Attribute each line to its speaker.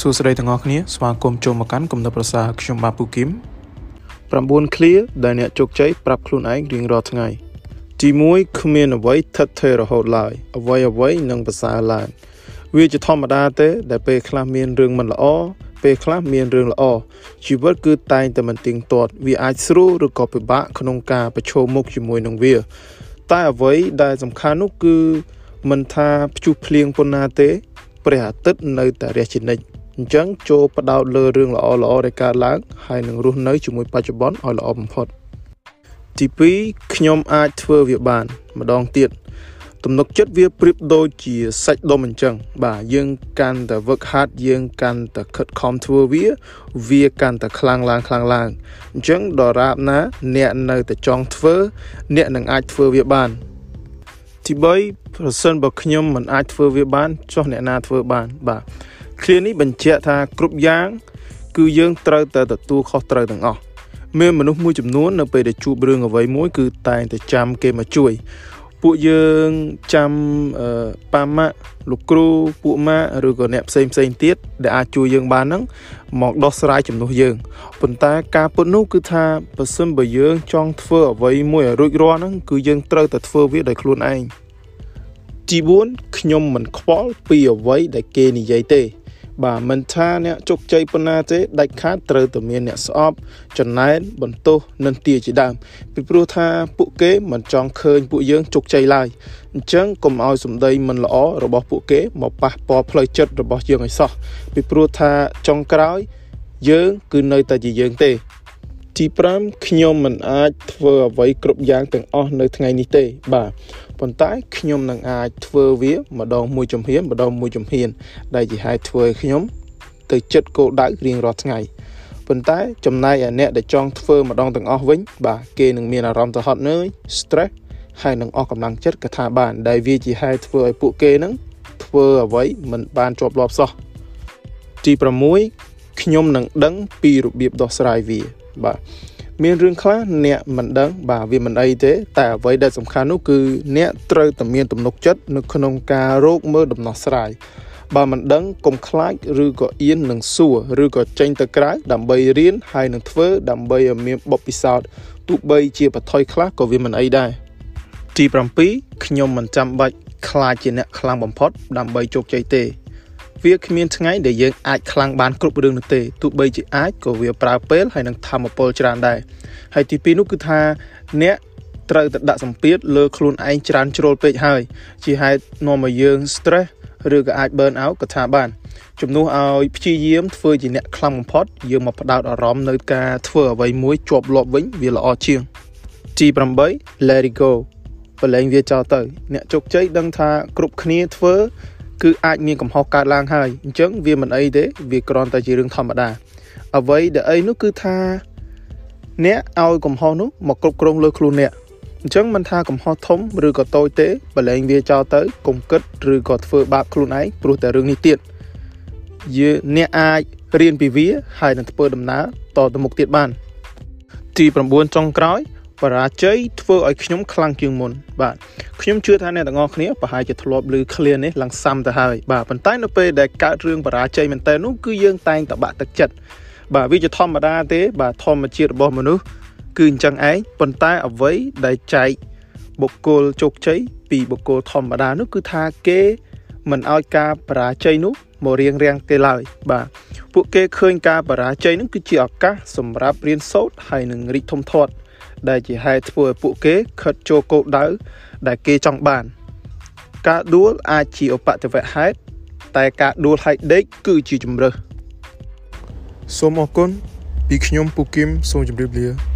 Speaker 1: សួស្តីទាំងអស់គ្នាស្វាគមន៍ចូលមកកាន់គំនិតប្រសាខ្ញុំបាទពូគឹម9 clear ដែលអ្នកជោគជ័យប្រាប់ខ្លួនឯងរៀងរាល់ថ្ងៃទី1គ្មានអ្វីថិតថេររហូតឡើយអ្វីអ្វីនឹងប្រសើរឡើងវាជាធម្មតាទេ ដែលពេលខ្លះមានរឿងមិនល្អពេលខ្លះមានរឿងល្អជីវិតគឺតែងតែមិនទៀងទាត់វាអាចស្រួលឬក៏ពិបាកក្នុងការប្រឈមមុខជាមួយនឹងវា តែអ្វីដែលសំខាន់នោះគឺមិនថាព្យុះភ្លៀងប៉ុណ្ណាទេ ព្រះអាទិត្យនៅតែរះជានិច្ច អញ្ចឹងចូលផ្ដោតលើរឿងល្អល្អដែលកើតឡើងហើយនឹងរស់នៅជាមួយបច្ចុប្បន្នឲ្យល្អបំផុតទី2ខ្ញុំអាចធ្វើវាបាន ម្ដងទៀតទំនុកចិត្តវាប្រៀបដូចជាសាច់ដុំអញ្ចឹងបាទយើងកាន់តែវឹកហាត់យើងកាន់តែខិតខំធ្វើវា វាកាន់តែខ្លាំងឡើងខ្លាំងឡើងអញ្ចឹងដរាបណា អ្នកនៅតែចង់ធ្វើ អ្នកនឹងអាចធ្វើវាបានទី3ប្រសិនបើខ្ញុំមិនអាចធ្វើវាបានចុះអ្នកណាធ្វើបានបាទ ឃ្លានេះបញ្ជាក់ថាគ្រប់យ៉ាង គឺយើងត្រូវតែទទួលខុសត្រូវទាំងអស់មានមនុស្សមួយចំនួននៅពេលដែលជួបរឿងអ្វីមួយ គឺតែងតែចាំគេមកជួយ ពួកយើងចាំប៉ាម៉ាក់លោកគ្រូពួកម៉ាក់ឬក៏អ្នកផ្សេងផ្សេងទៀតដែលអាចជួយយើងបានហ្នឹងមកដោះស្រាយជំនួសយើងប៉ុន្តែការពិតនោះគឺថាបើសិនបើយើងចង់ធ្វើអ្វីមួយឲ្យរួចរាល់ហ្នឹងគឺយើងត្រូវតែធ្វើវាដោយខ្លួនឯងទី4ខ្ញុំមិនខ្វល់ពីអ្វីដែលគេនិយាយទេ បាទមិនថាអ្នកជោគជ័យប៉ុណ្ណាទេដាច់ខាតត្រូវតែមានអ្នកស្អប់ចំណែនបន្ទោសនិន្ទាជាដើមពីព្រោះថាពួកគេមិនចង់ឃើញពួកយើងជោគជ័យឡើយអញ្ចឹងកុំឲ្យសម្ដីមិនល្អរបស់ពួកគេមកប៉ះពាល់ផ្លូវចិត្តរបស់យើងឲ្យសោះពីព្រោះថាចុងក្រោយយើងគឺនៅតែជាយើងទេ ទី5ខ្ញុំមិនអាចធ្វើអ្វីគ្រប់យ៉ាងទាំងអស់នៅថ្ងៃនេះទេ បាទប៉ុន្តែខ្ញុំនឹងអាចធ្វើវាម្ដងមួយជំហានម្ដងមួយជំហានដែលជាហេតុធ្វើឲ្យខ្ញុំ ទៅចិត្តគោលដៅរៀងរាល់ថ្ងៃប៉ុន្តែចំណែកឯអ្នកដែលចង់ធ្វើម្ដងទាំងអស់វិញ បាទគេនឹងមានអារម្មណ៍ទៅហត់នឿយ stress ហើយនឹងអស់កម្លាំងចិត្តក៏ថាបាន ដែលវាជាហេតុធ្វើឲ្យពួកគេនឹងធ្វើអ្វីមិនបានជាប់លាប់សោះទី6ខ្ញុំនឹងដឹងពីរបៀបដោះស្រាយវា បាទមានរឿងខ្លះអ្នកមិនដឹងបាទវាមិនអីទេ តែអ្វីដែលសំខាន់នោះគឺអ្នកត្រូវតែមានទំនុកចិត្តនៅក្នុងការរកមើលដំណោះស្រាយបើមិនដឹងកុំខ្លាចឬក៏អៀននឹងសួរឬក៏ចេញទៅក្រៅដើម្បីរៀនហើយនឹងធ្វើដើម្បីឲ្យមានបបពិសោធន៍ទោះបីជាបថុយខ្លះក៏វាមិនអីដែរទី7ខ្ញុំមិនចាំបាច់ខ្លាចជាអ្នកខ្លាំងបំផុតដើម្បីជោគជ័យទេ វាគ្មានថ្ងៃដែលយើងអាចខ្លាំងបានគ្រប់រឿងនោះទេទោះបីជាអាចក៏វាប្រើពេលហើយនឹងធម្មពលច្រើនដែរហើយទី2នោះគឺថាអ្នកត្រូវតែដាក់សម្ពាធលើខ្លួនឯងច្រើនជ្រុលពេកហើយ ជាហេតុនាំឲ្យយើង stress ឬក៏អាច burn out ក៏ថាបានជំនួសឲ្យព្យាយាមធ្វើជាអ្នកខ្លាំងបំផុតយើងមកផ្ដោតអារម្មណ៍នៅការធ្វើអ្វីមួយជាប់លាប់វិញវាល្អជាងទី8 let it go បលែងវាចោលទៅ អ្នកជោគជ័យដឹងថាគ្រប់គ្នាធ្វើ គឺអាចមានកំហុសកើតឡើងហើយអញ្ចឹងវាមិនអីទេ វាគ្រាន់តែជារឿងធម្មតាអ្វីដែលអីនោះគឺថាអ្នកឲ្យកំហុសនោះមកគ្រប់គ្រងលើខ្លួនអ្នកអញ្ចឹងមិនថាកំហុសធំឬក៏តូចទេបលែងវាចោលទៅកុំគិតឬក៏ធ្វើបាបខ្លួនឯងព្រោះតែរឿងនេះទៀតយើងអ្នកអាចរៀនពីវាហើយនឹងធ្វើដំណើរតទៅមុខទៀតបាន ទី9ចុងក្រោយ បរាជ័យធ្វើឲ្យខ្ញុំខ្លាំងជាងមុនបាទខ្ញុំជឿថាអ្នកទាំងអស់គ្នាប្រហែលជាធ្លាប់ឮ clear នេះឡើងសាំទៅហើយបាទប៉ុន្តែនៅពេលដែលកើតរឿងបរាជ័យមែនតើនោះគឺយើងតែងតែបាក់ទឹកចិត្តបាទវាជាធម្មតាទេ បាទធម្មជាតិរបស់មនុស្សគឺអញ្ចឹងឯងប៉ុន្តែអ្វីដែលចែកបុគ្គលជោគជ័យពីបុគ្គលធម្មតានោះគឺថាគេមិនឲ្យការបរាជ័យនោះមករៀងរាំងគេឡើយបាទពួកគេឃើញការបរាជ័យនោះគឺជាឱកាសសម្រាប់រៀនសូត្រហើយនឹងរីកធំធាត់ ដែលជាហេតុធ្វើឲ្យពួកគេខិតចូលគោលដៅដែលគេចង់បាន ការដួលអាចជាឧបទ្ទវហេតុតែការដួលហើយដេកគឺជាជំរើសសូមអរគុណពីខ្ញុំពូគឹមសូមជម្រាបលា